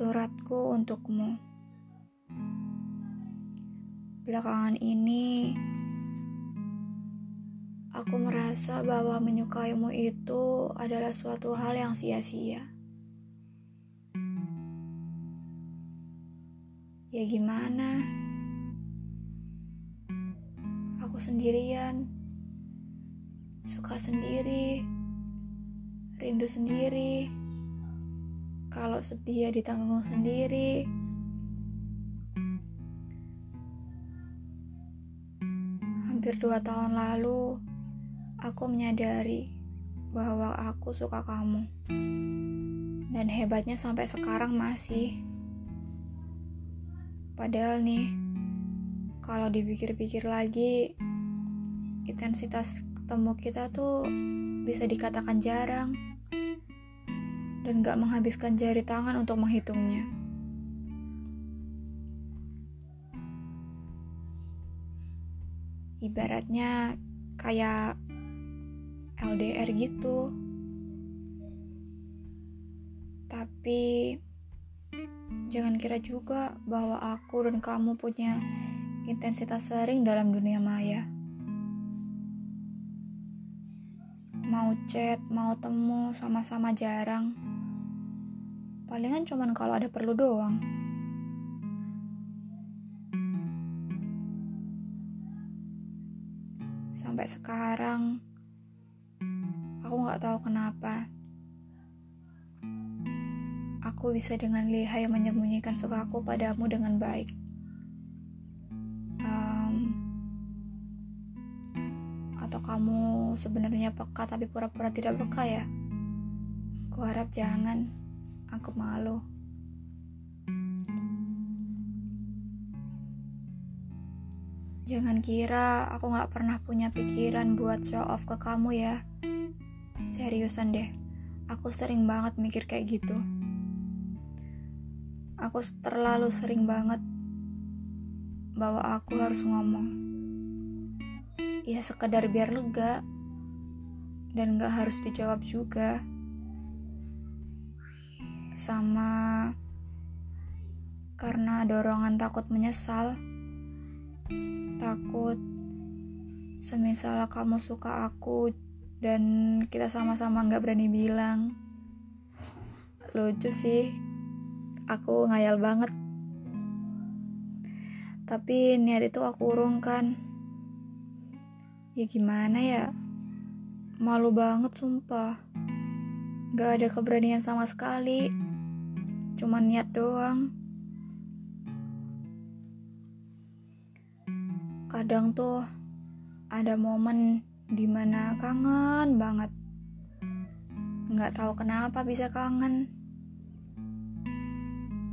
Suratku untukmu. Belakangan ini, aku merasa bahwa menyukaimu itu adalah suatu hal yang sia-sia. Ya gimana? Aku sendirian, suka sendiri, rindu sendiri. Kalau sedih ya ditanggung sendiri. Hampir dua tahun lalu, aku menyadari bahwa aku suka kamu. Dan hebatnya sampai sekarang masih. Padahal nih, kalau dipikir-pikir lagi, intensitas ketemu kita tuh bisa dikatakan jarang dan gak menghabiskan jari tangan untuk menghitungnya. Ibaratnya kayak LDR gitu. Tapi Jangan kira juga bahwa aku dan kamu punya intensitas sering dalam dunia maya. Mau chat, mau temu, sama-sama jarang. Palingan cuman kalau ada perlu doang. Sampai sekarang, aku gak tahu kenapa aku bisa dengan lihai menyembunyikan sukaku padamu dengan baik. Kamu sebenarnya peka tapi pura-pura tidak peka ya? Aku harap jangan. Aku malu. Jangan kira aku gak pernah punya pikiran buat show off ke kamu ya. Seriusan deh, aku sering banget mikir kayak gitu. Aku terlalu sering banget bahwa aku harus ngomong. Ya sekedar biar lega dan gak harus dijawab juga. Sama karena dorongan takut menyesal. Takut semisal kamu suka aku dan kita sama-sama gak berani bilang. Lucu sih aku ngayal banget tapi niat itu aku urungkan ya gimana ya? Malu banget sumpah. Gak ada keberanian sama sekali. Cuma niat doang. Kadang tuh ada momen di mana kangen banget. Nggak tahu kenapa bisa kangen.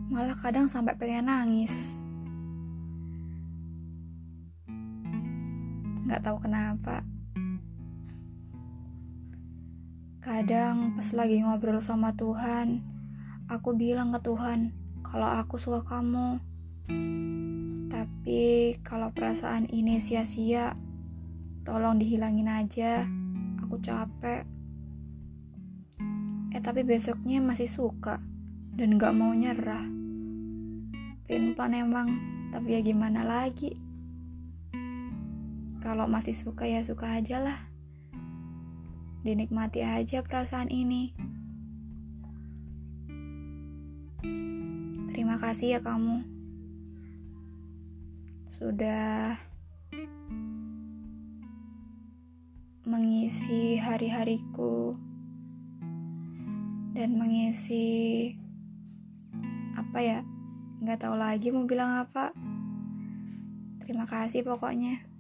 Malah kadang sampai pengen nangis. Gak tahu kenapa. Kadang pas lagi ngobrol sama Tuhan, aku bilang ke Tuhan kalau aku suka kamu. Tapi kalau perasaan ini sia-sia, tolong dihilangin aja. Aku capek. Eh tapi besoknya masih suka dan gak mau nyerah plan emang tapi ya gimana lagi kalau masih suka ya suka aja lah. Dinikmati aja perasaan ini. Terima kasih ya kamu. Sudah mengisi hari-hariku dan mengisi apa ya? Nggak tahu lagi mau bilang apa. Terima kasih pokoknya